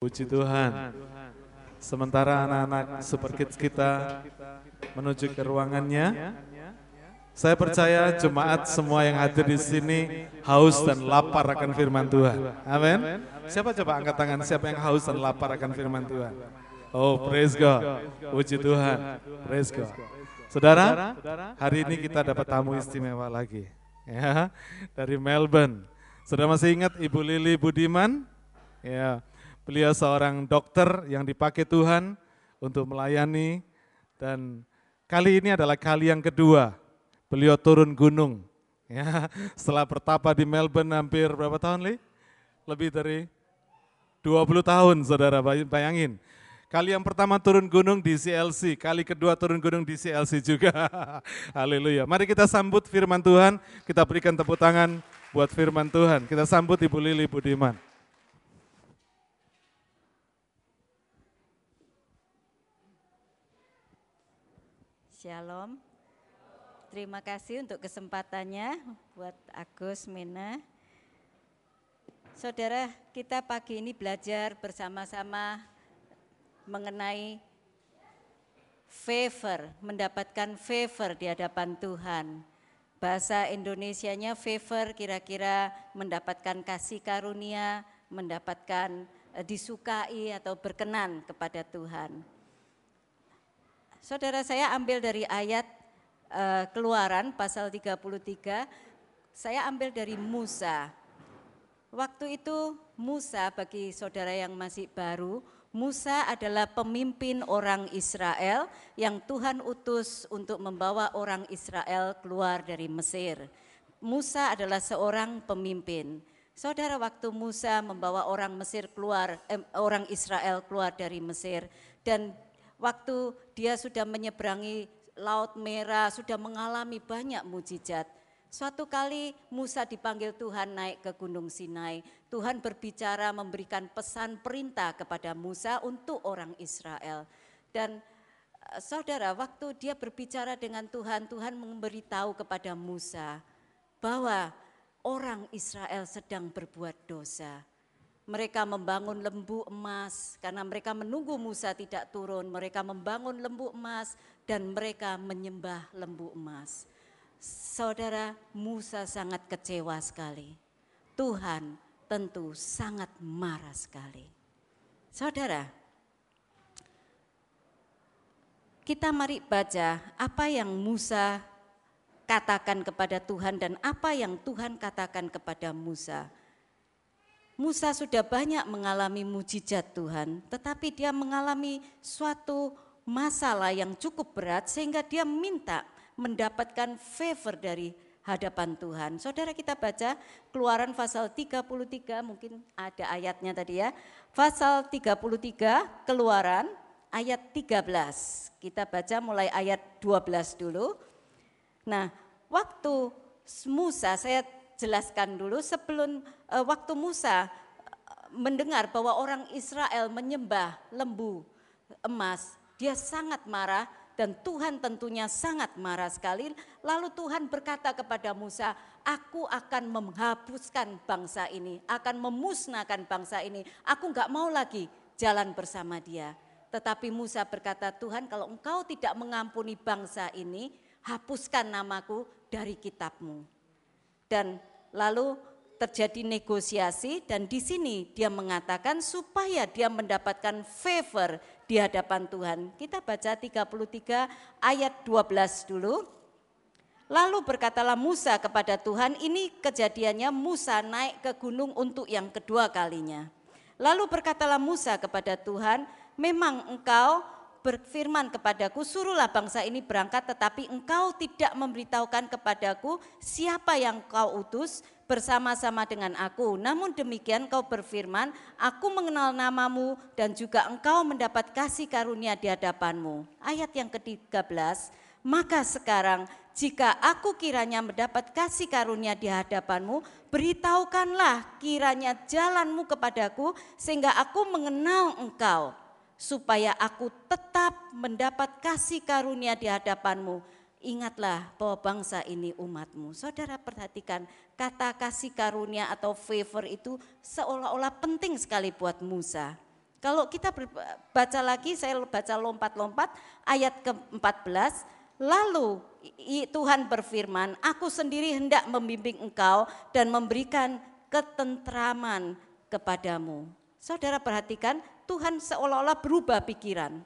Puji Tuhan. Sementara anak-anak super kids kita menuju ke ruangannya, saya percaya jemaat semua yang hadir di sini haus dan lapar akan firman Tuhan. Amin. Siapa coba angkat tangan siapa yang haus dan lapar akan firman Tuhan? Oh, praise God. Puji Tuhan. Praise God. Saudara, hari ini kita dapat tamu istimewa lagi. Ya, dari Melbourne. Saudara masih ingat Ibu Lili Budiman? Ya, beliau seorang dokter yang dipakai Tuhan untuk melayani dan kali ini adalah kali yang kedua beliau turun gunung. Ya, setelah bertapa di Melbourne hampir berapa tahun, Li? Lebih dari 20 tahun, saudara bayangin. Kali yang pertama turun gunung di CLC, kali kedua turun gunung di CLC juga. Haleluya. Mari kita sambut firman Tuhan, kita berikan tepuk tangan buat firman Tuhan. Kita sambut Ibu Lili Budiman. Shalom. Terima kasih untuk kesempatannya buat Agus Mena. Saudara, kita pagi ini belajar bersama-sama mengenai favor, mendapatkan favor di hadapan Tuhan. Bahasa Indonesianya favor kira-kira mendapatkan kasih karunia, mendapatkan eh, disukai atau berkenan kepada Tuhan. Saudara saya ambil dari ayat uh, Keluaran pasal 33, saya ambil dari Musa. Waktu itu Musa bagi saudara yang masih baru, Musa adalah pemimpin orang Israel yang Tuhan utus untuk membawa orang Israel keluar dari Mesir. Musa adalah seorang pemimpin. Saudara waktu Musa membawa orang Mesir keluar, eh, orang Israel keluar dari Mesir dan waktu dia sudah menyeberangi Laut Merah, sudah mengalami banyak mujizat. Suatu kali Musa dipanggil Tuhan naik ke Gunung Sinai. Tuhan berbicara memberikan pesan perintah kepada Musa untuk orang Israel. Dan eh, saudara, waktu dia berbicara dengan Tuhan, Tuhan memberitahu kepada Musa bahwa orang Israel sedang berbuat dosa. Mereka membangun lembu emas karena mereka menunggu Musa tidak turun. Mereka membangun lembu emas dan mereka menyembah lembu emas. Saudara Musa sangat kecewa sekali. Tuhan tentu sangat marah sekali. Saudara, kita mari baca apa yang Musa katakan kepada Tuhan dan apa yang Tuhan katakan kepada Musa. Musa sudah banyak mengalami mujizat Tuhan, tetapi dia mengalami suatu masalah yang cukup berat sehingga dia minta mendapatkan favor dari hadapan Tuhan. Saudara kita baca Keluaran pasal 33 mungkin ada ayatnya tadi ya. Pasal 33 Keluaran ayat 13. Kita baca mulai ayat 12 dulu. Nah, waktu Musa saya jelaskan dulu sebelum uh, waktu Musa uh, mendengar bahwa orang Israel menyembah lembu emas, dia sangat marah dan Tuhan tentunya sangat marah sekali. Lalu Tuhan berkata kepada Musa, aku akan menghapuskan bangsa ini, akan memusnahkan bangsa ini. Aku nggak mau lagi jalan bersama dia. Tetapi Musa berkata, Tuhan kalau engkau tidak mengampuni bangsa ini, hapuskan namaku dari kitabmu. Dan lalu terjadi negosiasi dan di sini dia mengatakan supaya dia mendapatkan favor di hadapan Tuhan. Kita baca 33 ayat 12 dulu. Lalu berkatalah Musa kepada Tuhan, ini kejadiannya Musa naik ke gunung untuk yang kedua kalinya. Lalu berkatalah Musa kepada Tuhan, memang engkau berfirman kepadaku, suruhlah bangsa ini berangkat tetapi engkau tidak memberitahukan kepadaku siapa yang kau utus bersama-sama dengan aku. Namun demikian kau berfirman, aku mengenal namamu dan juga engkau mendapat kasih karunia di hadapanmu. Ayat yang ke-13, maka sekarang jika aku kiranya mendapat kasih karunia di hadapanmu, beritahukanlah kiranya jalanmu kepadaku sehingga aku mengenal engkau supaya aku tetap mendapat kasih karunia di hadapanmu. Ingatlah bahwa bangsa ini umatmu. Saudara perhatikan kata kasih karunia atau favor itu seolah-olah penting sekali buat Musa. Kalau kita baca lagi, saya baca lompat-lompat ayat ke-14, lalu Tuhan berfirman, aku sendiri hendak membimbing engkau dan memberikan ketentraman kepadamu. Saudara perhatikan, Tuhan seolah-olah berubah pikiran.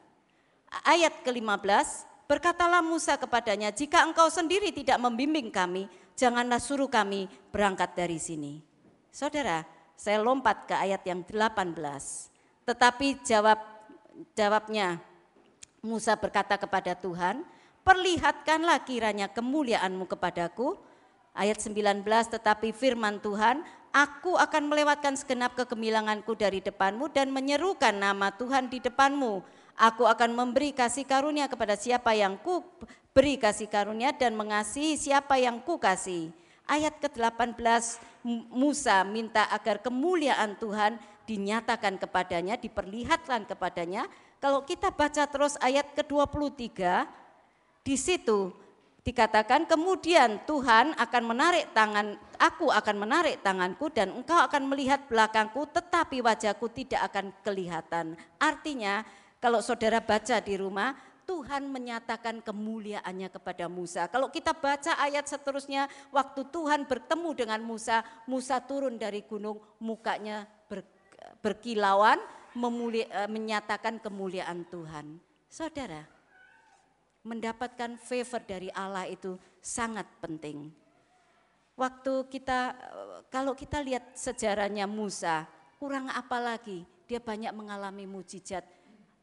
Ayat ke-15, berkatalah Musa kepadanya, jika engkau sendiri tidak membimbing kami, janganlah suruh kami berangkat dari sini. Saudara, saya lompat ke ayat yang 18. Tetapi jawab jawabnya Musa berkata kepada Tuhan, "Perlihatkanlah kiranya kemuliaanmu kepadaku." Ayat 19, tetapi firman Tuhan, "Aku akan melewatkan segenap kegemilanganku dari depanmu dan menyerukan nama Tuhan di depanmu. Aku akan memberi kasih karunia kepada siapa yang ku beri kasih karunia dan mengasihi siapa yang ku kasih." Ayat ke-18 Musa minta agar kemuliaan Tuhan dinyatakan kepadanya, diperlihatkan kepadanya. Kalau kita baca terus ayat ke-23, di situ dikatakan kemudian Tuhan akan menarik tangan, aku akan menarik tanganku dan engkau akan melihat belakangku tetapi wajahku tidak akan kelihatan. Artinya kalau saudara baca di rumah, Tuhan menyatakan kemuliaannya kepada Musa. Kalau kita baca ayat seterusnya, waktu Tuhan bertemu dengan Musa, Musa turun dari gunung, mukanya ber, berkilauan, memuli, e, menyatakan kemuliaan Tuhan. Saudara, mendapatkan favor dari Allah itu sangat penting. Waktu kita, kalau kita lihat sejarahnya Musa, kurang apa lagi? Dia banyak mengalami mujizat.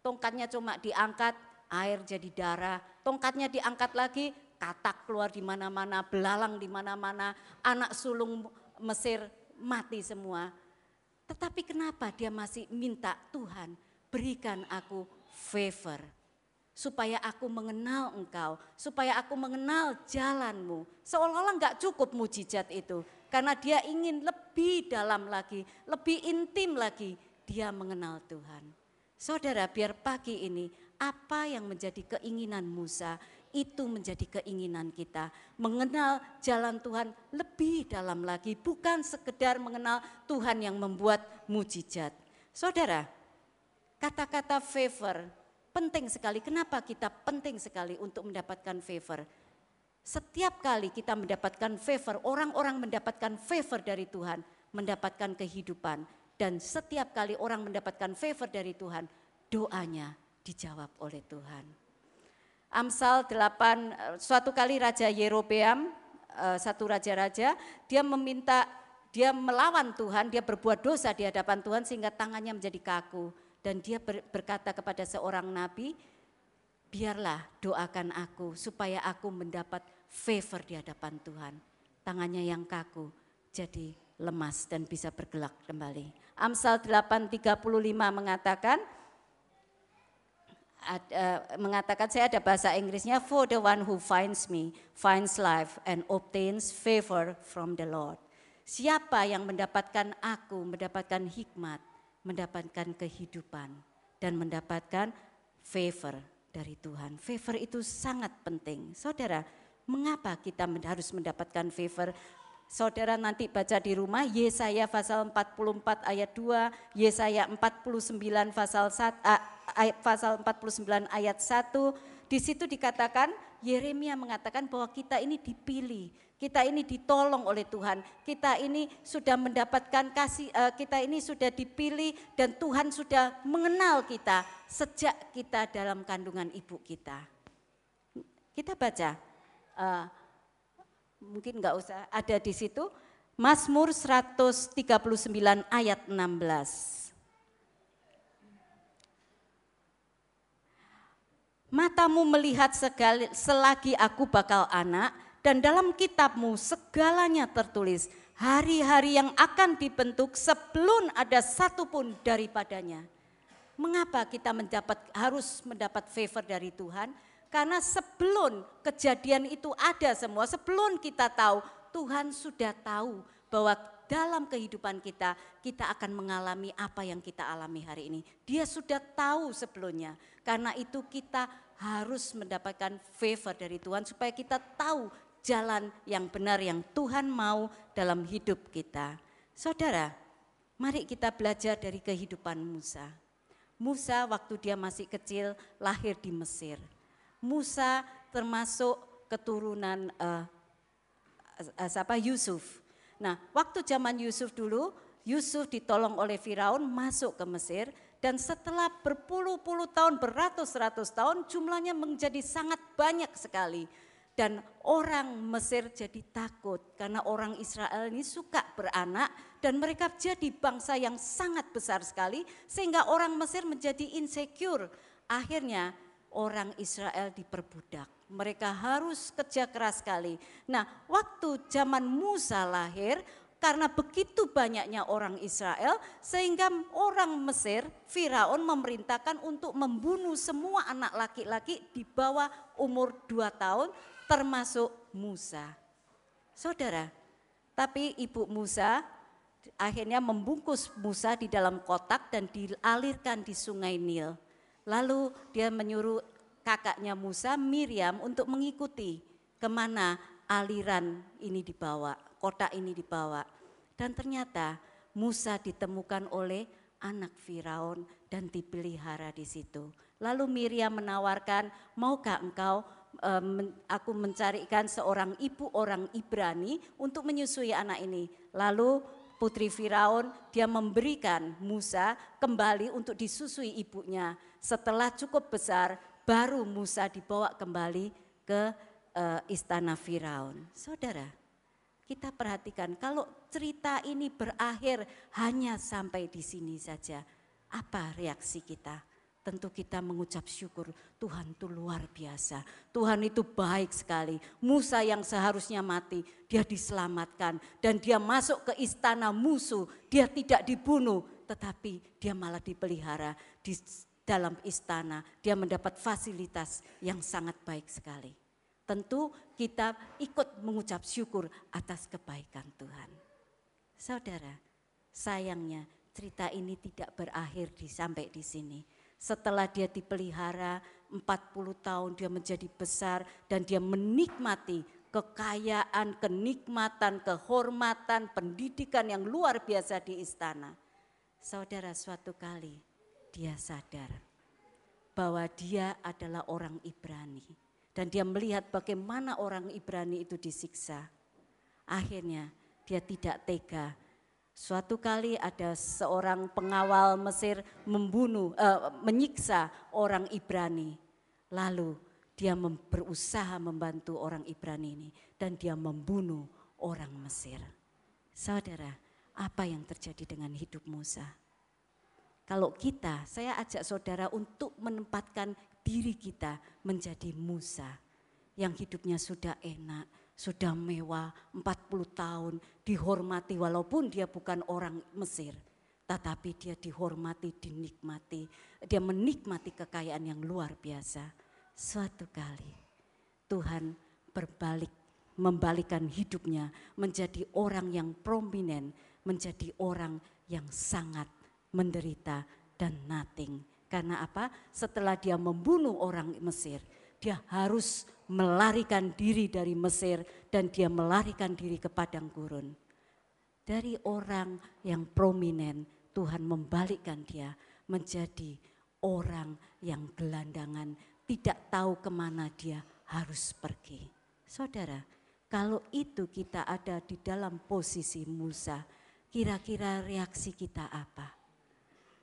Tongkatnya cuma diangkat, air jadi darah, tongkatnya diangkat lagi, katak keluar di mana-mana, belalang di mana-mana, anak sulung Mesir mati semua. Tetapi kenapa dia masih minta Tuhan berikan aku favor supaya aku mengenal engkau, supaya aku mengenal jalanmu. Seolah-olah enggak cukup mujizat itu, karena dia ingin lebih dalam lagi, lebih intim lagi, dia mengenal Tuhan. Saudara, biar pagi ini apa yang menjadi keinginan Musa itu menjadi keinginan kita. Mengenal jalan Tuhan lebih dalam lagi, bukan sekedar mengenal Tuhan yang membuat mujizat. Saudara, kata-kata favor penting sekali. Kenapa kita penting sekali untuk mendapatkan favor? Setiap kali kita mendapatkan favor, orang-orang mendapatkan favor dari Tuhan, mendapatkan kehidupan. Dan setiap kali orang mendapatkan favor dari Tuhan, doanya dijawab oleh Tuhan. Amsal 8, eh, suatu kali Raja Yerobeam, eh, satu raja-raja, dia meminta, dia melawan Tuhan, dia berbuat dosa di hadapan Tuhan sehingga tangannya menjadi kaku. Dan dia berkata kepada seorang nabi, biarlah doakan aku supaya aku mendapat favor di hadapan Tuhan. Tangannya yang kaku jadi lemas dan bisa bergelak kembali. Amsal 8.35 mengatakan, uh, mengatakan saya ada bahasa Inggrisnya for the one who finds me finds life and obtains favor from the Lord. Siapa yang mendapatkan aku mendapatkan hikmat, mendapatkan kehidupan dan mendapatkan favor dari Tuhan. Favor itu sangat penting. Saudara, mengapa kita harus mendapatkan favor? Saudara nanti baca di rumah Yesaya pasal 44 ayat 2, Yesaya 49 pasal 1, ayat pasal 49 ayat 1. Di situ dikatakan Yeremia mengatakan bahwa kita ini dipilih, kita ini ditolong oleh Tuhan, kita ini sudah mendapatkan kasih, eh, kita ini sudah dipilih dan Tuhan sudah mengenal kita sejak kita dalam kandungan ibu kita. Kita baca, uh, mungkin nggak usah ada di situ. Mazmur 139 ayat 16. Matamu melihat segala, selagi aku bakal anak dan dalam kitabmu segalanya tertulis hari-hari yang akan dibentuk sebelum ada satupun daripadanya. Mengapa kita mendapat harus mendapat favor dari Tuhan? Karena sebelum kejadian itu ada semua, sebelum kita tahu, Tuhan sudah tahu bahwa dalam kehidupan kita, kita akan mengalami apa yang kita alami hari ini. Dia sudah tahu sebelumnya. Karena itu kita harus mendapatkan favor dari Tuhan supaya kita tahu jalan yang benar yang Tuhan mau dalam hidup kita. Saudara, mari kita belajar dari kehidupan Musa. Musa waktu dia masih kecil lahir di Mesir. Musa termasuk keturunan uh, uh, Yusuf. Nah, waktu zaman Yusuf dulu, Yusuf ditolong oleh Firaun masuk ke Mesir dan setelah berpuluh-puluh tahun, beratus-ratus tahun jumlahnya menjadi sangat banyak sekali. Dan orang Mesir jadi takut karena orang Israel ini suka beranak dan mereka jadi bangsa yang sangat besar sekali sehingga orang Mesir menjadi insecure. Akhirnya orang Israel diperbudak. Mereka harus kerja keras sekali. Nah waktu zaman Musa lahir, karena begitu banyaknya orang Israel sehingga orang Mesir, Firaun memerintahkan untuk membunuh semua anak laki-laki di bawah umur dua tahun termasuk Musa. Saudara, tapi ibu Musa akhirnya membungkus Musa di dalam kotak dan dialirkan di sungai Nil. Lalu dia menyuruh kakaknya Musa, Miriam untuk mengikuti ke mana aliran ini dibawa, kotak ini dibawa. Dan ternyata Musa ditemukan oleh anak Firaun dan dipelihara di situ. Lalu Miriam menawarkan, maukah engkau aku mencarikan seorang ibu orang Ibrani untuk menyusui anak ini. Lalu putri Firaun dia memberikan Musa kembali untuk disusui ibunya. Setelah cukup besar baru Musa dibawa kembali ke uh, istana Firaun. Saudara, kita perhatikan kalau cerita ini berakhir hanya sampai di sini saja. Apa reaksi kita? tentu kita mengucap syukur Tuhan itu luar biasa. Tuhan itu baik sekali. Musa yang seharusnya mati, dia diselamatkan. Dan dia masuk ke istana musuh, dia tidak dibunuh. Tetapi dia malah dipelihara di dalam istana. Dia mendapat fasilitas yang sangat baik sekali. Tentu kita ikut mengucap syukur atas kebaikan Tuhan. Saudara, sayangnya cerita ini tidak berakhir di sampai di sini setelah dia dipelihara 40 tahun dia menjadi besar dan dia menikmati kekayaan, kenikmatan, kehormatan, pendidikan yang luar biasa di istana. Saudara suatu kali dia sadar bahwa dia adalah orang Ibrani dan dia melihat bagaimana orang Ibrani itu disiksa. Akhirnya dia tidak tega Suatu kali ada seorang pengawal Mesir membunuh, uh, menyiksa orang Ibrani. Lalu dia berusaha membantu orang Ibrani ini dan dia membunuh orang Mesir. Saudara, apa yang terjadi dengan hidup Musa? Kalau kita, saya ajak saudara untuk menempatkan diri kita menjadi Musa yang hidupnya sudah enak, sudah mewah 40 tahun, dihormati walaupun dia bukan orang Mesir. Tetapi dia dihormati, dinikmati, dia menikmati kekayaan yang luar biasa. Suatu kali Tuhan berbalik, membalikan hidupnya menjadi orang yang prominent, menjadi orang yang sangat menderita dan nothing. Karena apa? Setelah dia membunuh orang Mesir, dia harus melarikan diri dari Mesir dan dia melarikan diri ke padang gurun. Dari orang yang prominent, Tuhan membalikkan dia menjadi orang yang gelandangan, tidak tahu ke mana dia harus pergi. Saudara, kalau itu kita ada di dalam posisi Musa, kira-kira reaksi kita apa?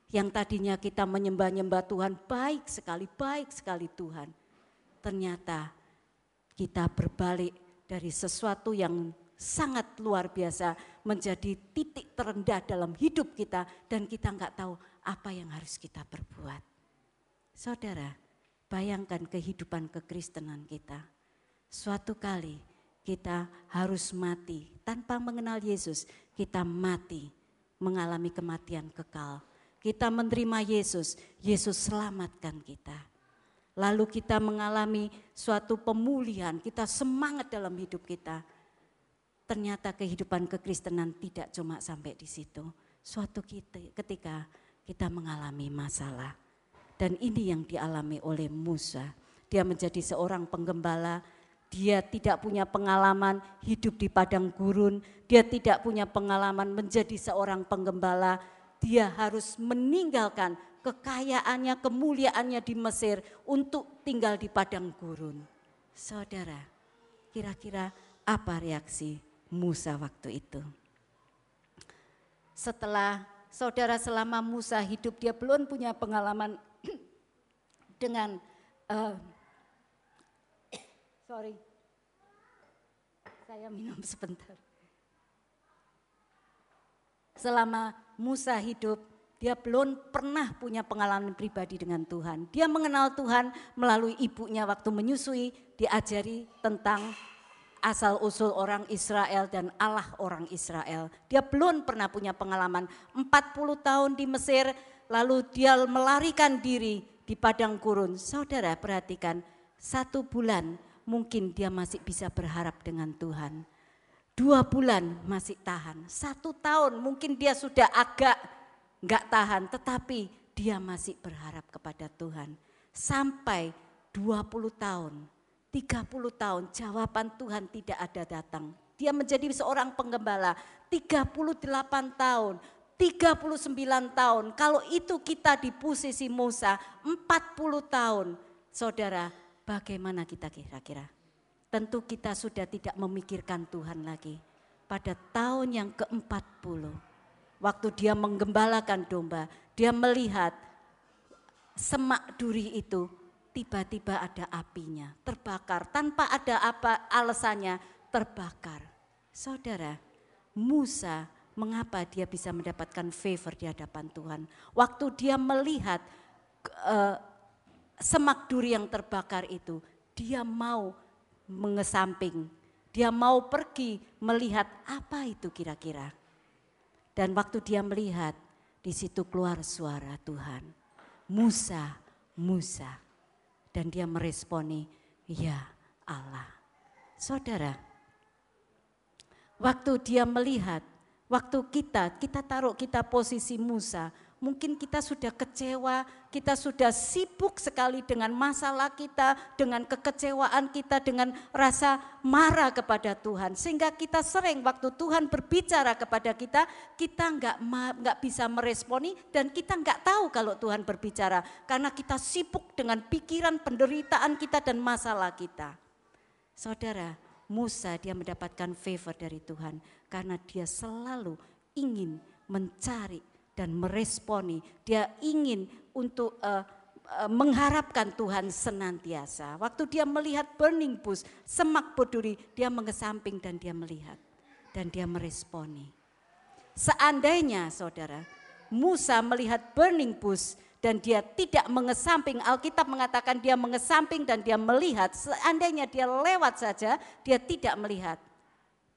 Yang tadinya kita menyembah-nyembah Tuhan, baik sekali, baik sekali Tuhan ternyata kita berbalik dari sesuatu yang sangat luar biasa menjadi titik terendah dalam hidup kita dan kita nggak tahu apa yang harus kita perbuat. Saudara, bayangkan kehidupan kekristenan kita. Suatu kali kita harus mati tanpa mengenal Yesus, kita mati mengalami kematian kekal. Kita menerima Yesus, Yesus selamatkan kita lalu kita mengalami suatu pemulihan, kita semangat dalam hidup kita. Ternyata kehidupan kekristenan tidak cuma sampai di situ. Suatu ketika kita mengalami masalah. Dan ini yang dialami oleh Musa. Dia menjadi seorang penggembala, dia tidak punya pengalaman hidup di padang gurun, dia tidak punya pengalaman menjadi seorang penggembala, dia harus meninggalkan kekayaannya, kemuliaannya di Mesir untuk tinggal di padang gurun. Saudara, kira-kira apa reaksi Musa waktu itu? Setelah saudara selama Musa hidup dia belum punya pengalaman dengan uh, sorry saya minum sebentar selama Musa hidup, dia belum pernah punya pengalaman pribadi dengan Tuhan. Dia mengenal Tuhan melalui ibunya waktu menyusui, diajari tentang asal usul orang Israel dan Allah orang Israel. Dia belum pernah punya pengalaman 40 tahun di Mesir, lalu dia melarikan diri di padang gurun. Saudara perhatikan, satu bulan mungkin dia masih bisa berharap dengan Tuhan Dua bulan masih tahan, satu tahun mungkin dia sudah agak nggak tahan, tetapi dia masih berharap kepada Tuhan. Sampai 20 tahun, 30 tahun jawaban Tuhan tidak ada datang. Dia menjadi seorang penggembala 38 tahun, 39 tahun. Kalau itu kita di posisi Musa 40 tahun. Saudara, bagaimana kita kira-kira? Tentu kita sudah tidak memikirkan Tuhan lagi. Pada tahun yang ke-40, waktu dia menggembalakan domba, dia melihat semak duri itu tiba-tiba ada apinya, terbakar tanpa ada apa alasannya terbakar. Saudara, Musa mengapa dia bisa mendapatkan favor di hadapan Tuhan? Waktu dia melihat uh, semak duri yang terbakar itu, dia mau mengesamping. Dia mau pergi melihat apa itu kira-kira. Dan waktu dia melihat, di situ keluar suara Tuhan. Musa, Musa. Dan dia meresponi, ya Allah. Saudara, waktu dia melihat, waktu kita, kita taruh kita posisi Musa, Mungkin kita sudah kecewa, kita sudah sibuk sekali dengan masalah kita, dengan kekecewaan kita, dengan rasa marah kepada Tuhan. Sehingga kita sering waktu Tuhan berbicara kepada kita, kita nggak nggak bisa meresponi dan kita nggak tahu kalau Tuhan berbicara. Karena kita sibuk dengan pikiran penderitaan kita dan masalah kita. Saudara, Musa dia mendapatkan favor dari Tuhan karena dia selalu ingin mencari dan meresponi. Dia ingin untuk uh, uh, mengharapkan Tuhan senantiasa. Waktu dia melihat burning bush, semak berduri, dia mengesamping dan dia melihat. Dan dia meresponi. Seandainya saudara, Musa melihat burning bush dan dia tidak mengesamping, Alkitab mengatakan dia mengesamping dan dia melihat, seandainya dia lewat saja, dia tidak melihat.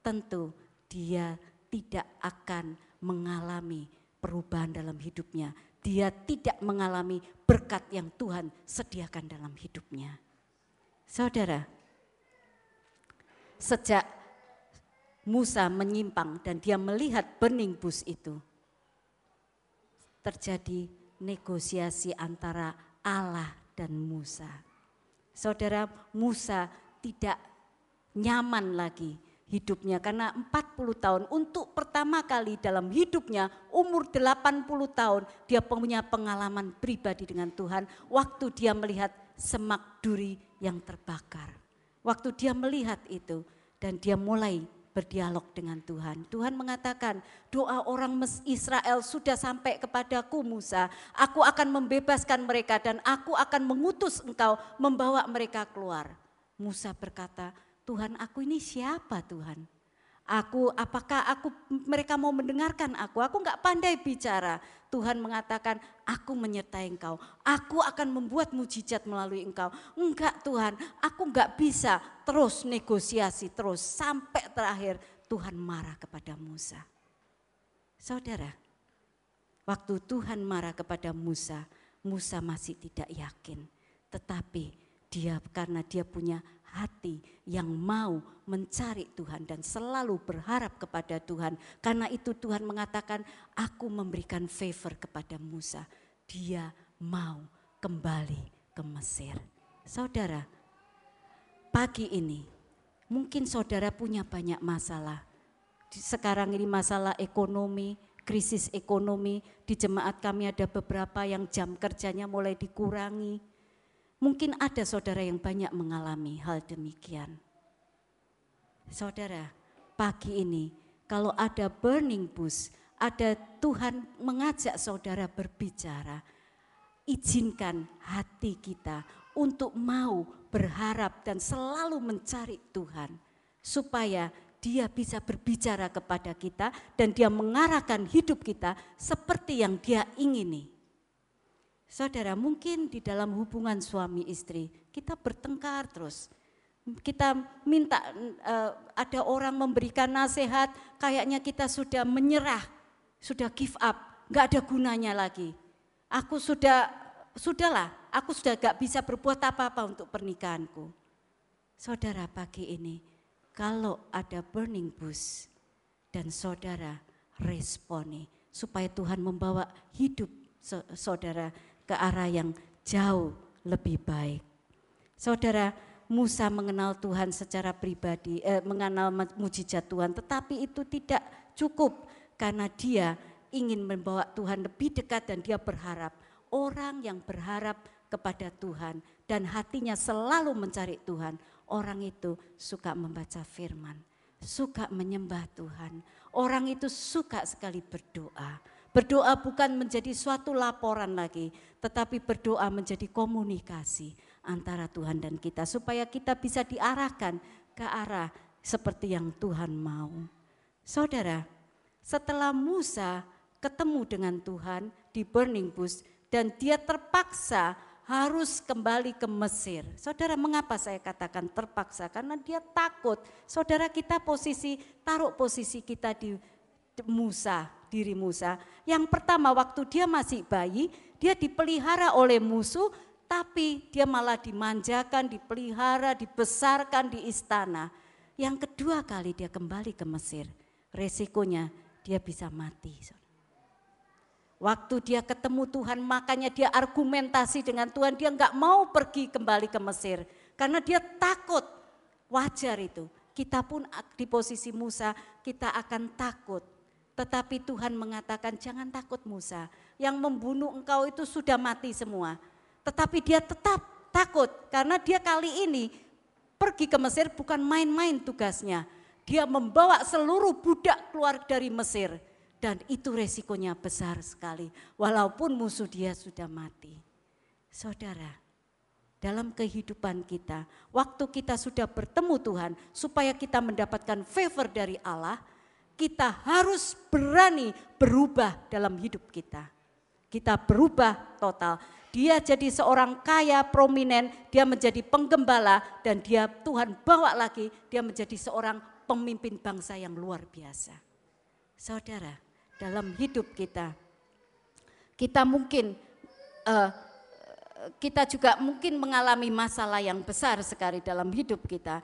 Tentu dia tidak akan mengalami perubahan dalam hidupnya. Dia tidak mengalami berkat yang Tuhan sediakan dalam hidupnya. Saudara, sejak Musa menyimpang dan dia melihat burning bush itu, terjadi negosiasi antara Allah dan Musa. Saudara, Musa tidak nyaman lagi hidupnya karena 40 tahun untuk pertama kali dalam hidupnya umur 80 tahun dia punya pengalaman pribadi dengan Tuhan waktu dia melihat semak duri yang terbakar. Waktu dia melihat itu dan dia mulai berdialog dengan Tuhan. Tuhan mengatakan doa orang Israel sudah sampai kepadaku Musa. Aku akan membebaskan mereka dan aku akan mengutus engkau membawa mereka keluar. Musa berkata, Tuhan aku ini siapa Tuhan? Aku apakah aku mereka mau mendengarkan aku? Aku nggak pandai bicara. Tuhan mengatakan, aku menyertai engkau. Aku akan membuat mujizat melalui engkau. Enggak Tuhan, aku nggak bisa terus negosiasi terus sampai terakhir Tuhan marah kepada Musa. Saudara, waktu Tuhan marah kepada Musa, Musa masih tidak yakin. Tetapi dia karena dia punya hati yang mau mencari Tuhan dan selalu berharap kepada Tuhan. Karena itu Tuhan mengatakan, aku memberikan favor kepada Musa. Dia mau kembali ke Mesir. Saudara, pagi ini mungkin saudara punya banyak masalah. Sekarang ini masalah ekonomi, krisis ekonomi, di jemaat kami ada beberapa yang jam kerjanya mulai dikurangi. Mungkin ada saudara yang banyak mengalami hal demikian. Saudara, pagi ini kalau ada burning bush, ada Tuhan mengajak saudara berbicara, izinkan hati kita untuk mau berharap dan selalu mencari Tuhan supaya dia bisa berbicara kepada kita dan dia mengarahkan hidup kita seperti yang dia ingini. Saudara, mungkin di dalam hubungan suami istri kita bertengkar terus. Kita minta uh, ada orang memberikan nasihat, kayaknya kita sudah menyerah, sudah give up, nggak ada gunanya lagi. Aku sudah, sudahlah, aku sudah gak bisa berbuat apa-apa untuk pernikahanku. Saudara pagi ini, kalau ada burning bush dan saudara responi supaya Tuhan membawa hidup saudara ke arah yang jauh lebih baik. Saudara, Musa mengenal Tuhan secara pribadi, eh, mengenal mujizat Tuhan, tetapi itu tidak cukup karena dia ingin membawa Tuhan lebih dekat dan dia berharap orang yang berharap kepada Tuhan dan hatinya selalu mencari Tuhan, orang itu suka membaca firman, suka menyembah Tuhan. Orang itu suka sekali berdoa. Berdoa bukan menjadi suatu laporan lagi, tetapi berdoa menjadi komunikasi antara Tuhan dan kita supaya kita bisa diarahkan ke arah seperti yang Tuhan mau. Saudara, setelah Musa ketemu dengan Tuhan di burning bush dan dia terpaksa harus kembali ke Mesir. Saudara, mengapa saya katakan terpaksa? Karena dia takut. Saudara kita posisi, taruh posisi kita di Musa, diri Musa. Yang pertama waktu dia masih bayi, dia dipelihara oleh musuh, tapi dia malah dimanjakan, dipelihara, dibesarkan di istana. Yang kedua kali dia kembali ke Mesir, resikonya dia bisa mati. Waktu dia ketemu Tuhan makanya dia argumentasi dengan Tuhan. Dia nggak mau pergi kembali ke Mesir. Karena dia takut. Wajar itu. Kita pun di posisi Musa kita akan takut. Tetapi Tuhan mengatakan jangan takut Musa. Yang membunuh engkau itu sudah mati semua. Tetapi dia tetap takut. Karena dia kali ini pergi ke Mesir bukan main-main tugasnya. Dia membawa seluruh budak keluar dari Mesir dan itu resikonya besar sekali, walaupun musuh dia sudah mati. Saudara, dalam kehidupan kita, waktu kita sudah bertemu Tuhan, supaya kita mendapatkan favor dari Allah, kita harus berani berubah dalam hidup kita. Kita berubah total. Dia jadi seorang kaya prominent, dia menjadi penggembala dan dia Tuhan bawa lagi dia menjadi seorang pemimpin bangsa yang luar biasa. Saudara, dalam hidup kita. Kita mungkin uh, kita juga mungkin mengalami masalah yang besar sekali dalam hidup kita.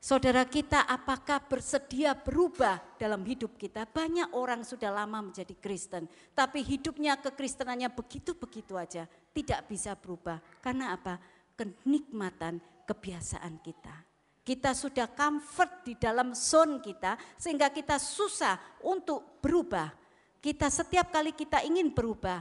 Saudara kita apakah bersedia berubah dalam hidup kita? Banyak orang sudah lama menjadi Kristen, tapi hidupnya kekristenannya begitu-begitu aja, tidak bisa berubah. Karena apa? Kenikmatan kebiasaan kita. Kita sudah comfort di dalam zone kita sehingga kita susah untuk berubah. Kita setiap kali kita ingin berubah,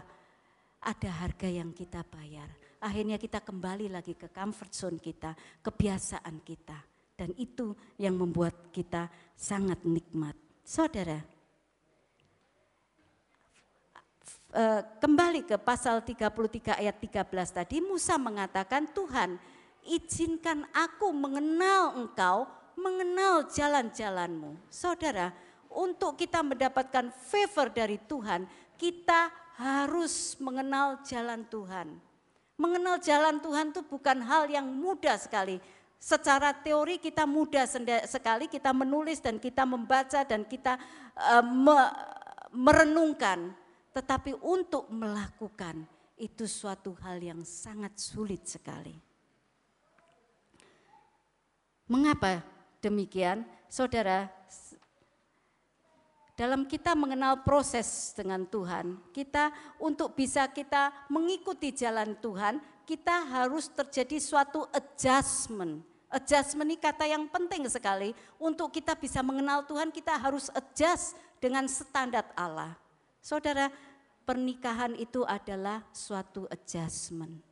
ada harga yang kita bayar. Akhirnya kita kembali lagi ke comfort zone kita, kebiasaan kita. Dan itu yang membuat kita sangat nikmat. Saudara, eh, kembali ke pasal 33 ayat 13 tadi, Musa mengatakan, Tuhan izinkan aku mengenal engkau, mengenal jalan-jalanmu. Saudara, untuk kita mendapatkan favor dari Tuhan, kita harus mengenal jalan Tuhan. Mengenal jalan Tuhan itu bukan hal yang mudah sekali. Secara teori kita mudah sekali, kita menulis dan kita membaca dan kita uh, me, merenungkan. Tetapi untuk melakukan itu suatu hal yang sangat sulit sekali. Mengapa demikian? Saudara, dalam kita mengenal proses dengan Tuhan, kita untuk bisa kita mengikuti jalan Tuhan, kita harus terjadi suatu adjustment. Adjustment ini kata yang penting sekali. Untuk kita bisa mengenal Tuhan, kita harus adjust dengan standar Allah. Saudara, pernikahan itu adalah suatu adjustment.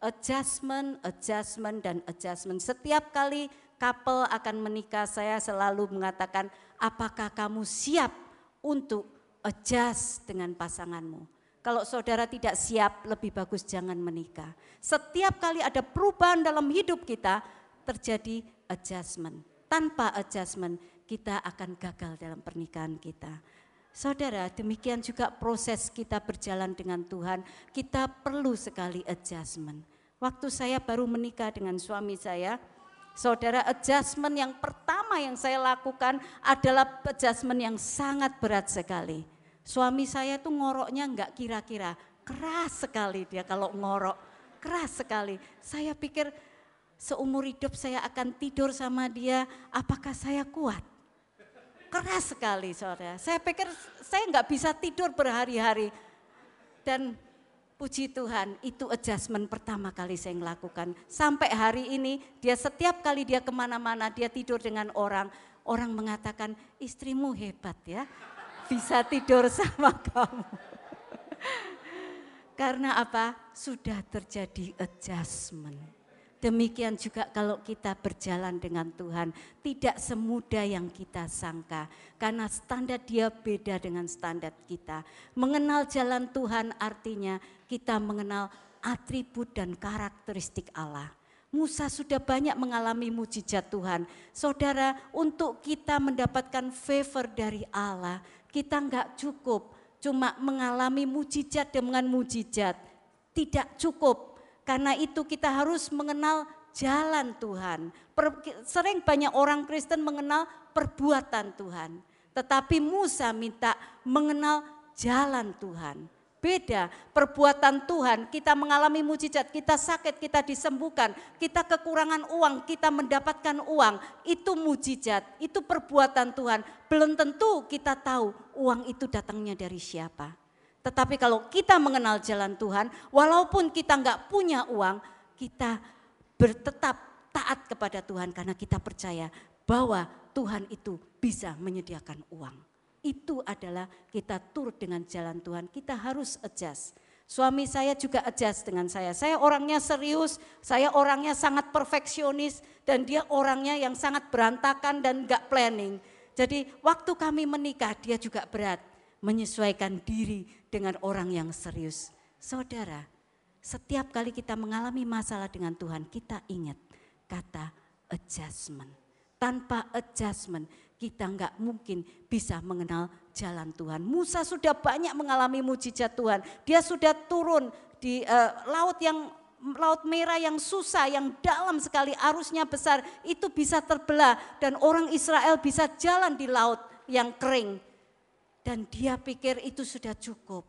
Adjustment, adjustment, dan adjustment. Setiap kali couple akan menikah, saya selalu mengatakan, apakah kamu siap untuk adjust dengan pasanganmu? Kalau saudara tidak siap, lebih bagus jangan menikah. Setiap kali ada perubahan dalam hidup kita, terjadi adjustment. Tanpa adjustment, kita akan gagal dalam pernikahan kita. Saudara, demikian juga proses kita berjalan dengan Tuhan, kita perlu sekali adjustment. Waktu saya baru menikah dengan suami saya, saudara adjustment yang pertama yang saya lakukan adalah adjustment yang sangat berat sekali. Suami saya tuh ngoroknya enggak kira-kira, keras sekali dia kalau ngorok, keras sekali. Saya pikir seumur hidup saya akan tidur sama dia, apakah saya kuat? keras sekali saudara. Saya pikir saya nggak bisa tidur berhari-hari. Dan puji Tuhan itu adjustment pertama kali saya melakukan. Sampai hari ini dia setiap kali dia ke mana-mana dia tidur dengan orang. Orang mengatakan istrimu hebat ya bisa tidur sama kamu. Karena apa? Sudah terjadi adjustment. Demikian juga kalau kita berjalan dengan Tuhan, tidak semudah yang kita sangka. Karena standar dia beda dengan standar kita. Mengenal jalan Tuhan artinya kita mengenal atribut dan karakteristik Allah. Musa sudah banyak mengalami mujizat Tuhan. Saudara, untuk kita mendapatkan favor dari Allah, kita enggak cukup cuma mengalami mujizat dengan mujizat. Tidak cukup karena itu kita harus mengenal jalan Tuhan. Sering banyak orang Kristen mengenal perbuatan Tuhan. Tetapi Musa minta mengenal jalan Tuhan. Beda perbuatan Tuhan, kita mengalami mujizat, kita sakit, kita disembuhkan, kita kekurangan uang, kita mendapatkan uang. Itu mujizat, itu perbuatan Tuhan. Belum tentu kita tahu uang itu datangnya dari siapa. Tetapi kalau kita mengenal jalan Tuhan, walaupun kita nggak punya uang, kita bertetap taat kepada Tuhan karena kita percaya bahwa Tuhan itu bisa menyediakan uang. Itu adalah kita turut dengan jalan Tuhan, kita harus adjust. Suami saya juga adjust dengan saya. Saya orangnya serius, saya orangnya sangat perfeksionis dan dia orangnya yang sangat berantakan dan gak planning. Jadi waktu kami menikah dia juga berat menyesuaikan diri dengan orang yang serius. Saudara, setiap kali kita mengalami masalah dengan Tuhan, kita ingat kata adjustment. Tanpa adjustment, kita nggak mungkin bisa mengenal jalan Tuhan. Musa sudah banyak mengalami mujizat Tuhan. Dia sudah turun di uh, laut yang laut merah yang susah, yang dalam sekali, arusnya besar, itu bisa terbelah dan orang Israel bisa jalan di laut yang kering. Dan dia pikir itu sudah cukup.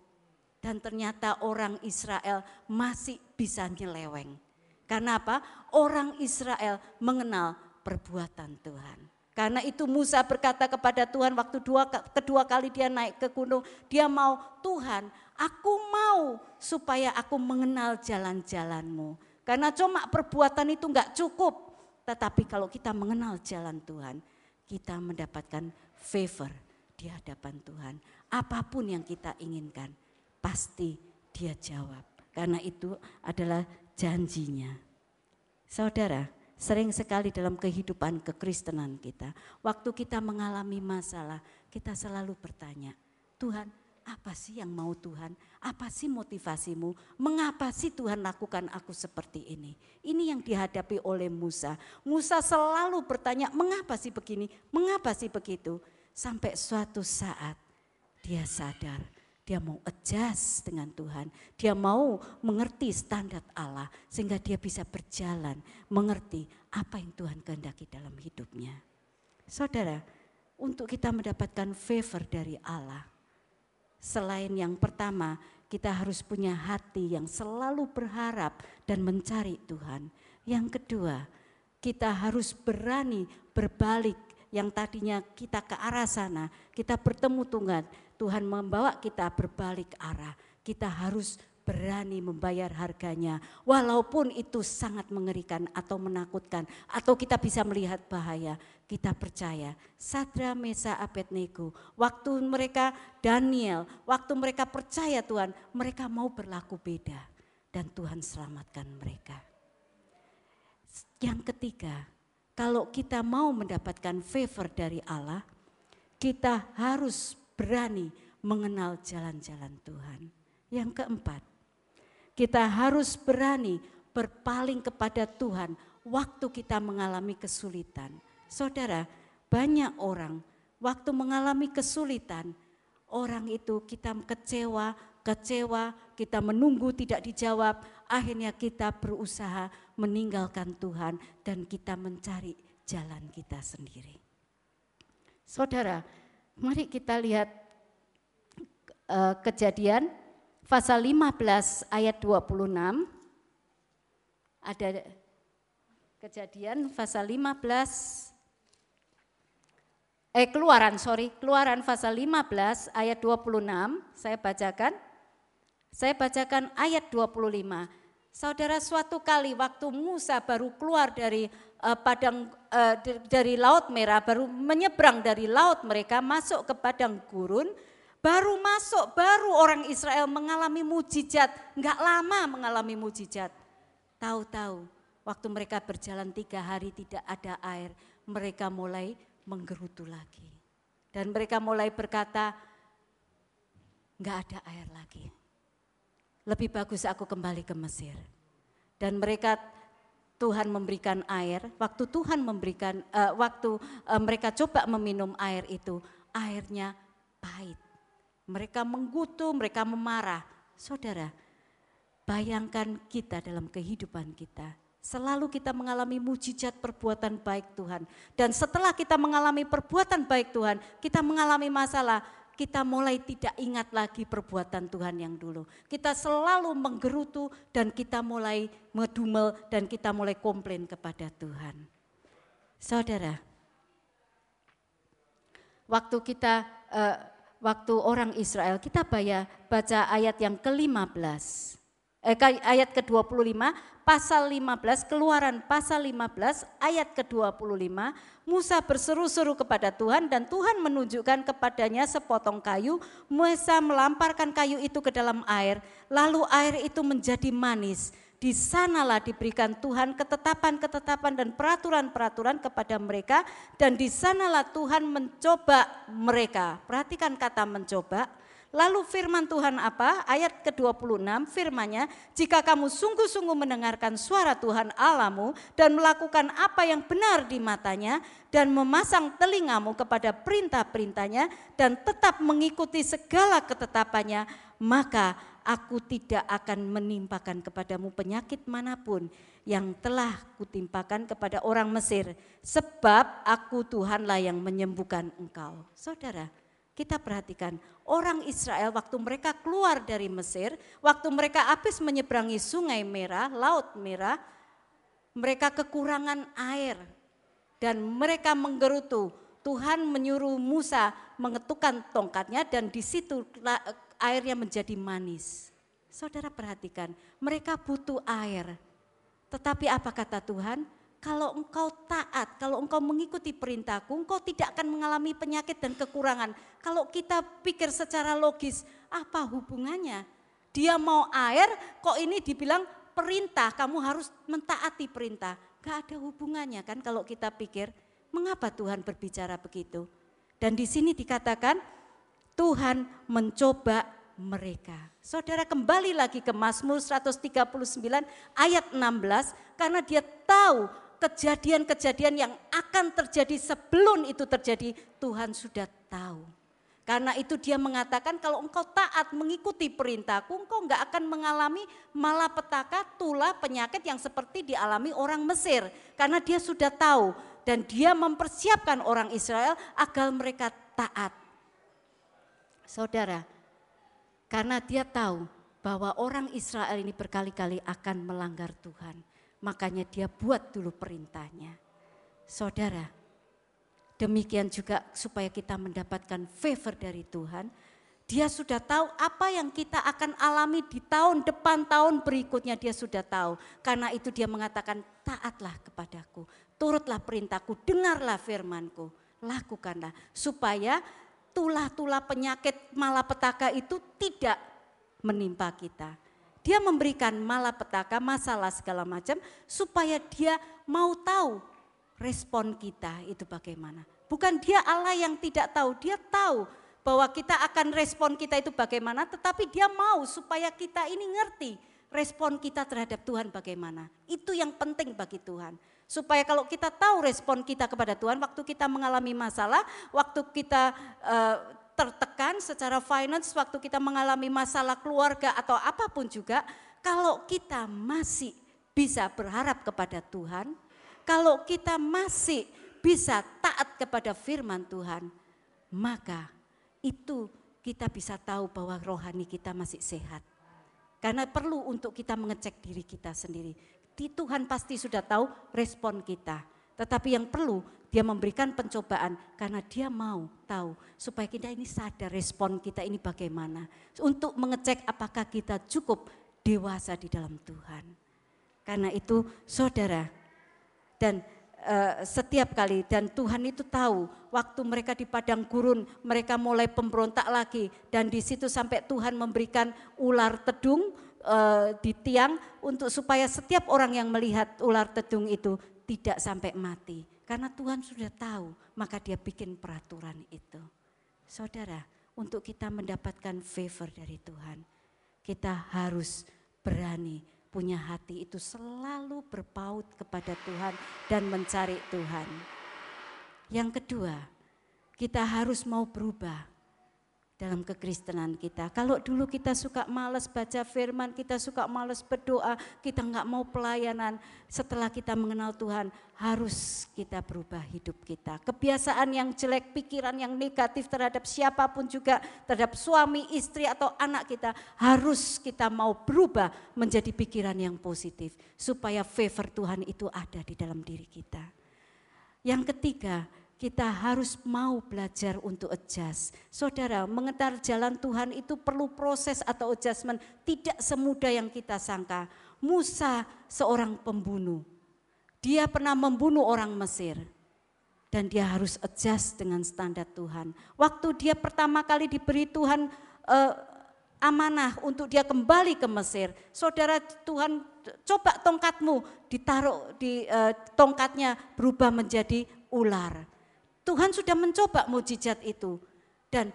Dan ternyata orang Israel masih bisa nyeleweng. Karena apa? Orang Israel mengenal perbuatan Tuhan. Karena itu Musa berkata kepada Tuhan waktu dua, kedua kali dia naik ke gunung. Dia mau, Tuhan aku mau supaya aku mengenal jalan-jalanmu. Karena cuma perbuatan itu enggak cukup. Tetapi kalau kita mengenal jalan Tuhan, kita mendapatkan favor di hadapan Tuhan. Apa pun yang kita inginkan, pasti dia jawab. Karena itu adalah janjinya. Saudara, sering sekali dalam kehidupan kekristenan kita, waktu kita mengalami masalah, kita selalu bertanya, Tuhan, apa sih yang mau Tuhan? Apa sih motivasimu? Mengapa sih Tuhan lakukan aku seperti ini? Ini yang dihadapi oleh Musa. Musa selalu bertanya, mengapa sih begini? Mengapa sih begitu? Sampai suatu saat dia sadar, dia mau adjust dengan Tuhan. Dia mau mengerti standar Allah sehingga dia bisa berjalan, mengerti apa yang Tuhan kehendaki dalam hidupnya. Saudara, untuk kita mendapatkan favor dari Allah, selain yang pertama, kita harus punya hati yang selalu berharap dan mencari Tuhan. Yang kedua, kita harus berani berbalik yang tadinya kita ke arah sana, kita bertemu Tuhan, Tuhan membawa kita berbalik arah. Kita harus berani membayar harganya. Walaupun itu sangat mengerikan atau menakutkan. Atau kita bisa melihat bahaya. Kita percaya Sadra, Mesa, Abednego. Waktu mereka Daniel, waktu mereka percaya Tuhan. Mereka mau berlaku beda. Dan Tuhan selamatkan mereka. Yang ketiga, kalau kita mau mendapatkan favor dari Allah, kita harus berani mengenal jalan-jalan Tuhan. Yang keempat, kita harus berani berpaling kepada Tuhan waktu kita mengalami kesulitan. Saudara, banyak orang waktu mengalami kesulitan, orang itu kita kecewa, kecewa, kita menunggu tidak dijawab, akhirnya kita berusaha meninggalkan Tuhan dan kita mencari jalan kita sendiri. Saudara, mari kita lihat uh, kejadian pasal 15 ayat 26. Ada kejadian pasal 15 eh keluaran sorry keluaran pasal 15 ayat 26 saya bacakan saya bacakan ayat 25. Saudara suatu kali waktu Musa baru keluar dari uh, padang uh, dari laut merah baru menyeberang dari laut mereka masuk ke padang gurun baru masuk baru orang Israel mengalami mujizat. Nggak lama mengalami mujizat. Tahu-tahu waktu mereka berjalan tiga hari tidak ada air mereka mulai menggerutu lagi. Dan mereka mulai berkata nggak ada air lagi lebih bagus aku kembali ke Mesir. Dan mereka Tuhan memberikan air, waktu Tuhan memberikan uh, waktu uh, mereka coba meminum air itu, airnya pahit. Mereka menggutu, mereka memarah. Saudara, bayangkan kita dalam kehidupan kita. Selalu kita mengalami mujizat perbuatan baik Tuhan. Dan setelah kita mengalami perbuatan baik Tuhan, kita mengalami masalah, kita mulai tidak ingat lagi perbuatan Tuhan yang dulu. Kita selalu menggerutu dan kita mulai medumel dan kita mulai komplain kepada Tuhan. Saudara, waktu kita uh, waktu orang Israel kita baca ayat yang ke-15 eh, ayat ke-25, pasal 15, keluaran pasal 15, ayat ke-25, Musa berseru-seru kepada Tuhan dan Tuhan menunjukkan kepadanya sepotong kayu, Musa melamparkan kayu itu ke dalam air, lalu air itu menjadi manis. Di sanalah diberikan Tuhan ketetapan-ketetapan dan peraturan-peraturan kepada mereka dan di sanalah Tuhan mencoba mereka. Perhatikan kata mencoba, Lalu firman Tuhan apa? Ayat ke-26 firmannya, jika kamu sungguh-sungguh mendengarkan suara Tuhan Alamu dan melakukan apa yang benar di matanya dan memasang telingamu kepada perintah-perintahnya dan tetap mengikuti segala ketetapannya, maka aku tidak akan menimpakan kepadamu penyakit mana pun yang telah kutimpakan kepada orang Mesir. Sebab aku Tuhanlah yang menyembuhkan engkau. Saudara, kita perhatikan orang Israel waktu mereka keluar dari Mesir, waktu mereka habis menyeberangi sungai merah, laut merah, mereka kekurangan air dan mereka menggerutu. Tuhan menyuruh Musa mengetukkan tongkatnya dan di situ airnya menjadi manis. Saudara perhatikan, mereka butuh air. Tetapi apa kata Tuhan? Kalau engkau taat, kalau engkau mengikuti perintahku, engkau tidak akan mengalami penyakit dan kekurangan. Kalau kita pikir secara logis, apa hubungannya? Dia mau air, kok ini dibilang perintah, kamu harus mentaati perintah. Gak ada hubungannya kan kalau kita pikir, mengapa Tuhan berbicara begitu? Dan di sini dikatakan, Tuhan mencoba mereka. Saudara kembali lagi ke Mazmur 139 ayat 16 karena dia tahu kejadian-kejadian yang akan terjadi sebelum itu terjadi, Tuhan sudah tahu. Karena itu dia mengatakan kalau engkau taat mengikuti perintahku, engkau enggak akan mengalami malapetaka, tula, penyakit yang seperti dialami orang Mesir. Karena dia sudah tahu dan dia mempersiapkan orang Israel agar mereka taat. Saudara, karena dia tahu bahwa orang Israel ini berkali-kali akan melanggar Tuhan makanya dia buat dulu perintahnya. Saudara, demikian juga supaya kita mendapatkan favor dari Tuhan, Dia sudah tahu apa yang kita akan alami di tahun depan, tahun berikutnya dia sudah tahu. Karena itu dia mengatakan taatlah kepadaku, turutlah perintahku, dengarlah firmanku, lakukanlah. Supaya tulah-tulah penyakit malapetaka itu tidak menimpa kita. Dia memberikan malapetaka, masalah segala macam supaya dia mau tahu respon kita itu bagaimana. Bukan dia Allah yang tidak tahu, dia tahu bahwa kita akan respon kita itu bagaimana, tetapi dia mau supaya kita ini ngerti respon kita terhadap Tuhan bagaimana. Itu yang penting bagi Tuhan. Supaya kalau kita tahu respon kita kepada Tuhan, waktu kita mengalami masalah, waktu kita uh, tertekan secara finance, waktu kita mengalami masalah keluarga atau apa pun juga, kalau kita masih bisa berharap kepada Tuhan, kalau kita masih bisa taat kepada firman Tuhan, maka itu kita bisa tahu bahwa rohani kita masih sehat. Karena perlu untuk kita mengecek diri kita sendiri. Di Tuhan pasti sudah tahu respon kita. Tetapi yang perlu dia memberikan pencobaan karena dia mau tahu supaya kita ini sadar respon kita ini bagaimana. Untuk mengecek apakah kita cukup dewasa di dalam Tuhan. Karena itu saudara dan uh, setiap kali dan Tuhan itu tahu waktu mereka di padang gurun mereka mulai pemberontak lagi dan di situ sampai Tuhan memberikan ular tedung uh, di tiang untuk supaya setiap orang yang melihat ular tedung itu tidak sampai mati karena Tuhan sudah tahu maka dia bikin peraturan itu saudara untuk kita mendapatkan favor dari Tuhan kita harus berani punya hati itu selalu berpaut kepada Tuhan dan mencari Tuhan. Yang kedua, kita harus mau berubah dalam kekristenan kita. Kalau dulu kita suka males baca firman, kita suka males berdoa, kita nggak mau pelayanan. Setelah kita mengenal Tuhan, harus kita berubah hidup kita. Kebiasaan yang jelek, pikiran yang negatif terhadap siapa pun juga, terhadap suami, istri atau anak kita, harus kita mau berubah menjadi pikiran yang positif. Supaya favor Tuhan itu ada di dalam diri kita. Yang ketiga, kita harus mau belajar untuk adjust. Saudara, mengetar jalan Tuhan itu perlu proses atau adjustment, tidak semudah yang kita sangka. Musa seorang pembunuh. Dia pernah membunuh orang Mesir. Dan dia harus adjust dengan standar Tuhan. Waktu dia pertama kali diberi Tuhan eh, amanah untuk dia kembali ke Mesir. Saudara Tuhan coba tongkatmu ditaruh di eh, tongkatnya berubah menjadi ular Tuhan sudah mencoba mujizat itu. Dan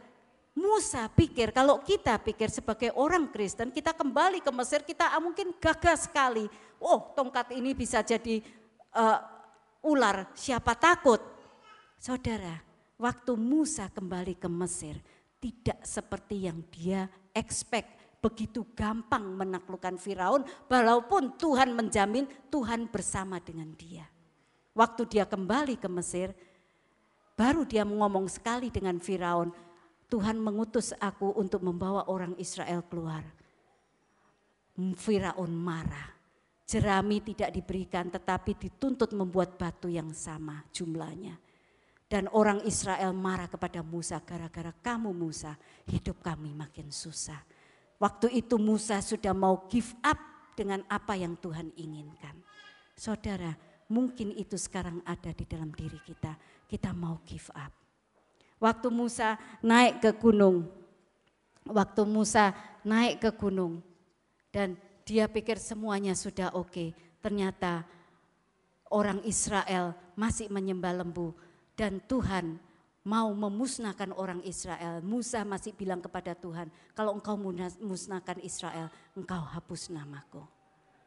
Musa pikir, kalau kita pikir sebagai orang Kristen, kita kembali ke Mesir, kita mungkin gagah sekali. Oh tongkat ini bisa jadi uh, ular, siapa takut? Saudara, waktu Musa kembali ke Mesir, tidak seperti yang dia expect. Begitu gampang menaklukkan Firaun, walaupun Tuhan menjamin Tuhan bersama dengan dia. Waktu dia kembali ke Mesir, Baru dia ngomong sekali dengan Firaun, Tuhan mengutus aku untuk membawa orang Israel keluar. Firaun marah. Jerami tidak diberikan tetapi dituntut membuat batu yang sama jumlahnya. Dan orang Israel marah kepada Musa gara-gara kamu Musa hidup kami makin susah. Waktu itu Musa sudah mau give up dengan apa yang Tuhan inginkan. Saudara, mungkin itu sekarang ada di dalam diri kita kita mau give up. Waktu Musa naik ke gunung, waktu Musa naik ke gunung dan dia pikir semuanya sudah oke, ternyata orang Israel masih menyembah lembu dan Tuhan mau memusnahkan orang Israel. Musa masih bilang kepada Tuhan, kalau engkau musnahkan Israel, engkau hapus namaku.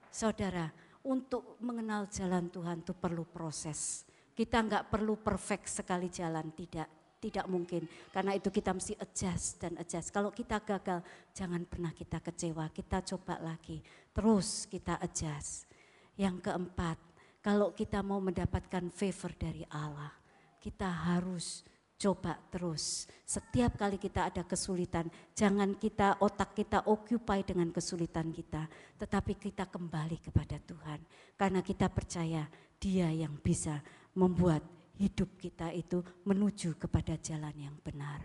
Saudara, untuk mengenal jalan Tuhan itu perlu proses. Kita nggak perlu perfect sekali jalan, tidak. Tidak mungkin, karena itu kita mesti adjust dan adjust. Kalau kita gagal, jangan pernah kita kecewa, kita coba lagi. Terus kita adjust. Yang keempat, kalau kita mau mendapatkan favor dari Allah, kita harus coba terus. Setiap kali kita ada kesulitan, jangan kita otak kita occupy dengan kesulitan kita, tetapi kita kembali kepada Tuhan. Karena kita percaya Dia yang bisa membuat hidup kita itu menuju kepada jalan yang benar.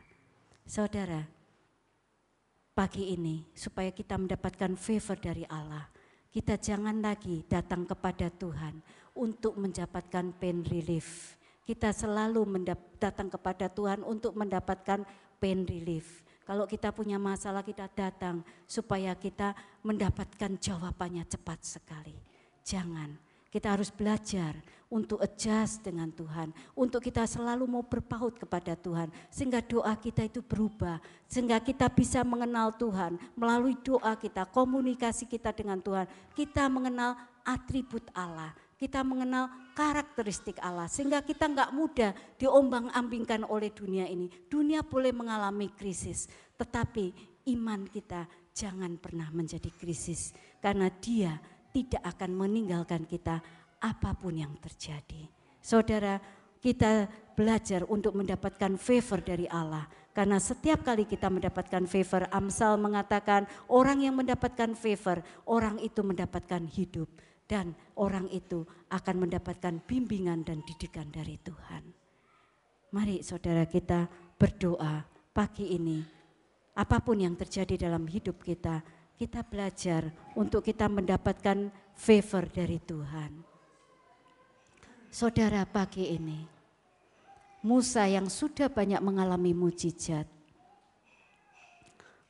Saudara, pagi ini supaya kita mendapatkan favor dari Allah. Kita jangan lagi datang kepada Tuhan untuk mendapatkan pain relief. Kita selalu datang kepada Tuhan untuk mendapatkan pain relief. Kalau kita punya masalah kita datang supaya kita mendapatkan jawabannya cepat sekali. Jangan kita harus belajar untuk adjust dengan Tuhan, untuk kita selalu mau berpaut kepada Tuhan, sehingga doa kita itu berubah, sehingga kita bisa mengenal Tuhan melalui doa kita, komunikasi kita dengan Tuhan. Kita mengenal atribut Allah, kita mengenal karakteristik Allah, sehingga kita nggak mudah diombang-ambingkan oleh dunia ini. Dunia boleh mengalami krisis, tetapi iman kita jangan pernah menjadi krisis, karena Dia tidak akan meninggalkan kita apa pun yang terjadi. Saudara, kita belajar untuk mendapatkan favor dari Allah. Karena setiap kali kita mendapatkan favor, Amsal mengatakan orang yang mendapatkan favor, orang itu mendapatkan hidup. Dan orang itu akan mendapatkan bimbingan dan didikan dari Tuhan. Mari saudara kita berdoa pagi ini. Apa pun yang terjadi dalam hidup kita, kita belajar untuk kita mendapatkan favor dari Tuhan. Saudara pagi ini, Musa yang sudah banyak mengalami mujizat,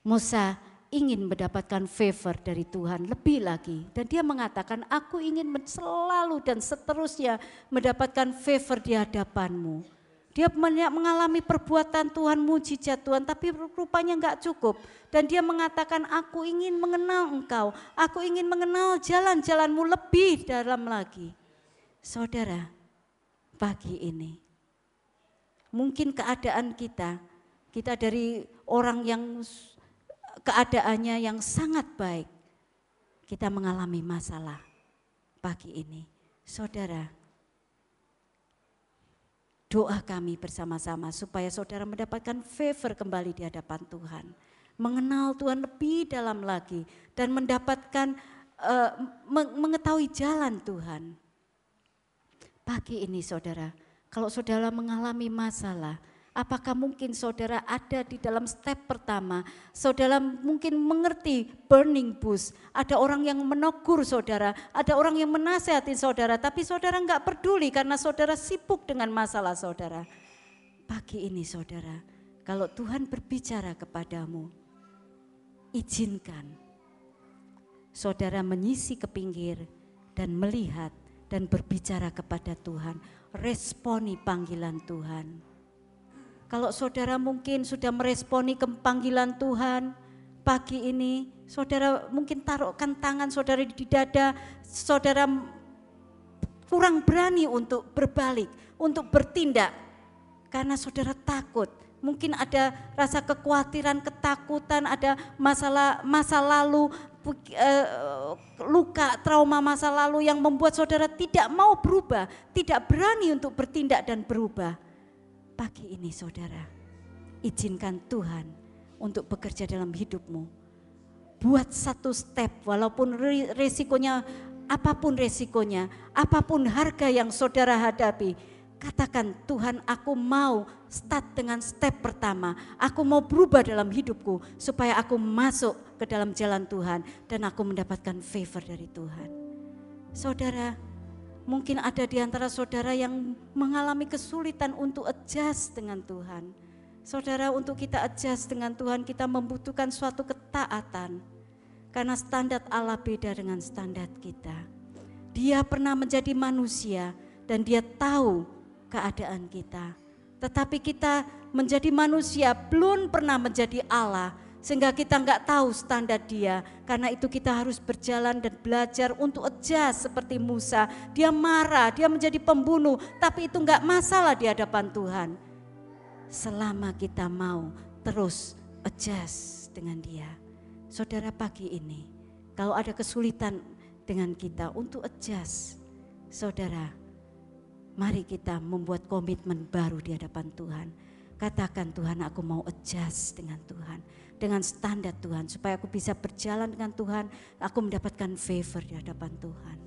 Musa ingin mendapatkan favor dari Tuhan lebih lagi. Dan dia mengatakan, aku ingin selalu dan seterusnya mendapatkan favor di hadapanmu. Dia mengalami perbuatan Tuhan, mujizat Tuhan, tapi rupanya enggak cukup. Dan dia mengatakan, aku ingin mengenal engkau, aku ingin mengenal jalan-jalanmu lebih dalam lagi. Saudara, pagi ini, mungkin keadaan kita, kita dari orang yang keadaannya yang sangat baik, kita mengalami masalah pagi ini. Saudara, doa kami bersama-sama supaya saudara mendapatkan favor kembali di hadapan Tuhan. Mengenal Tuhan lebih dalam lagi dan mendapatkan uh, mengetahui jalan Tuhan. Pagi ini saudara, kalau saudara mengalami masalah, Apakah mungkin saudara ada di dalam step pertama? Saudara mungkin mengerti burning bush. Ada orang yang menegur saudara, ada orang yang menasehati saudara, tapi saudara nggak peduli karena saudara sibuk dengan masalah saudara. Pagi ini saudara, kalau Tuhan berbicara kepadamu, izinkan saudara menyisi ke pinggir dan melihat dan berbicara kepada Tuhan. Responi panggilan Tuhan kalau saudara mungkin sudah meresponi ke panggilan Tuhan pagi ini, saudara mungkin taruhkan tangan saudara di dada, saudara kurang berani untuk berbalik, untuk bertindak karena saudara takut. Mungkin ada rasa kekhawatiran, ketakutan, ada masalah masa lalu, eh, luka, trauma masa lalu yang membuat saudara tidak mau berubah, tidak berani untuk bertindak dan berubah. Pagi ini saudara, izinkan Tuhan untuk bekerja dalam hidupmu. Buat satu step walaupun resikonya apa pun resikonya, apa pun harga yang saudara hadapi, katakan Tuhan aku mau start dengan step pertama. Aku mau berubah dalam hidupku supaya aku masuk ke dalam jalan Tuhan dan aku mendapatkan favor dari Tuhan. Saudara, Mungkin ada di antara saudara yang mengalami kesulitan untuk adjust dengan Tuhan. Saudara, untuk kita adjust dengan Tuhan, kita membutuhkan suatu ketaatan. Karena standar Allah beda dengan standar kita. Dia pernah menjadi manusia dan dia tahu keadaan kita. Tetapi kita menjadi manusia belum pernah menjadi Allah sehingga kita nggak tahu standar dia. Karena itu kita harus berjalan dan belajar untuk adjust seperti Musa. Dia marah, dia menjadi pembunuh, tapi itu nggak masalah di hadapan Tuhan. Selama kita mau terus adjust dengan dia. Saudara pagi ini, kalau ada kesulitan dengan kita untuk adjust, saudara, mari kita membuat komitmen baru di hadapan Tuhan. Katakan Tuhan aku mau adjust dengan Tuhan dengan standar Tuhan supaya aku bisa berjalan dengan Tuhan, aku mendapatkan favor di hadapan Tuhan.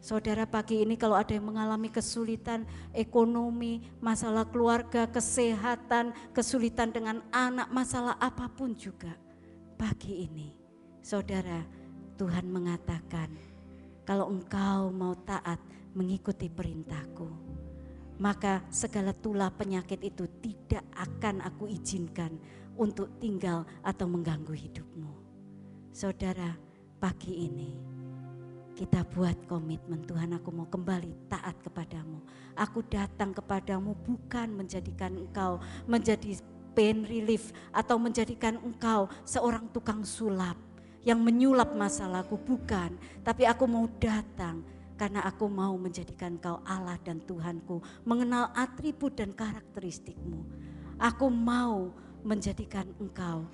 Saudara pagi ini kalau ada yang mengalami kesulitan ekonomi, masalah keluarga, kesehatan, kesulitan dengan anak, masalah apa pun juga. pagi ini, saudara, Tuhan mengatakan, kalau engkau mau taat mengikuti perintahku, maka segala tulah penyakit itu tidak akan aku izinkan untuk tinggal atau mengganggu hidupmu. Saudara, pagi ini kita buat komitmen Tuhan aku mau kembali taat kepadamu. Aku datang kepadamu bukan menjadikan engkau menjadi pain relief atau menjadikan engkau seorang tukang sulap yang menyulap masalahku bukan, tapi aku mau datang karena aku mau menjadikan engkau Allah dan Tuhanku, mengenal atribut dan karakteristikmu. Aku mau menjadikan engkau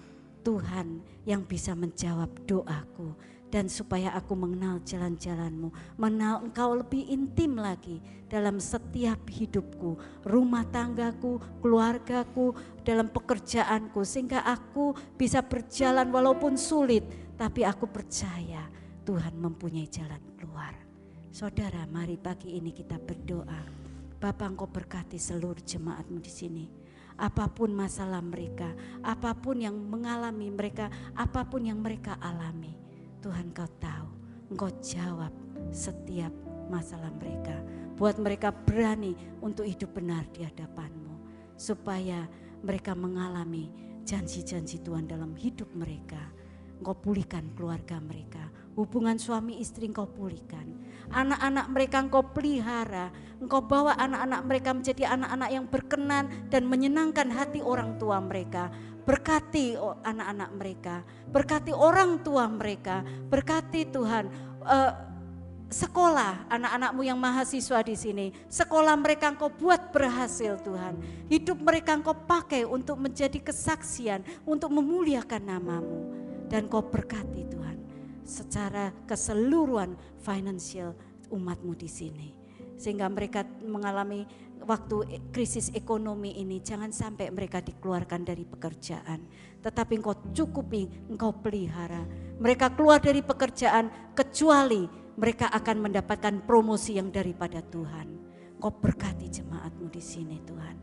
Tuhan yang bisa menjawab doaku dan supaya aku mengenal jalan-jalanmu, mengenal engkau lebih intim lagi dalam setiap hidupku, rumah tanggaku, keluargaku, dalam pekerjaanku, sehingga aku bisa berjalan walaupun sulit, tapi aku percaya Tuhan mempunyai jalan keluar. Saudara, mari pagi ini kita berdoa. Bapak engkau berkati seluruh jemaatmu di sini apa pun masalah mereka, apa pun yang mengalami mereka, apa pun yang mereka alami. Tuhan kau tahu, engkau jawab setiap masalah mereka. Buat mereka berani untuk hidup benar di hadapanmu. Supaya mereka mengalami janji-janji Tuhan dalam hidup mereka. Engkau pulihkan keluarga mereka. Hubungan suami istri engkau pulihkan. Anak-anak mereka engkau pelihara. Engkau bawa anak-anak mereka menjadi anak-anak yang berkenan dan menyenangkan hati orang tua mereka Berkati anak-anak mereka, berkati orang tua mereka, berkati Tuhan uh, sekolah anak-anakmu yang mahasiswa di sini. Sekolah mereka engkau buat berhasil Tuhan. Hidup mereka engkau pakai untuk menjadi kesaksian, untuk memuliakan namamu. Dan kau berkati Tuhan secara keseluruhan financial umatmu di sini. Sehingga mereka mengalami waktu krisis ekonomi ini jangan sampai mereka dikeluarkan dari pekerjaan. Tetapi engkau cukupi, engkau pelihara. Mereka keluar dari pekerjaan kecuali mereka akan mendapatkan promosi yang daripada Tuhan. Engkau berkati jemaatmu di sini Tuhan.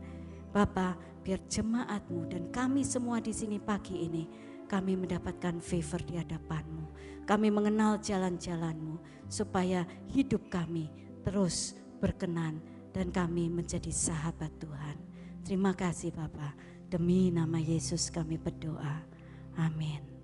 Bapak, biar jemaatmu dan kami semua di sini pagi ini, kami mendapatkan favor di hadapanmu. Kami mengenal jalan-jalanmu supaya hidup kami terus berkenan dan kami menjadi sahabat Tuhan. Terima kasih Bapak. Demi nama Yesus kami berdoa. Amin.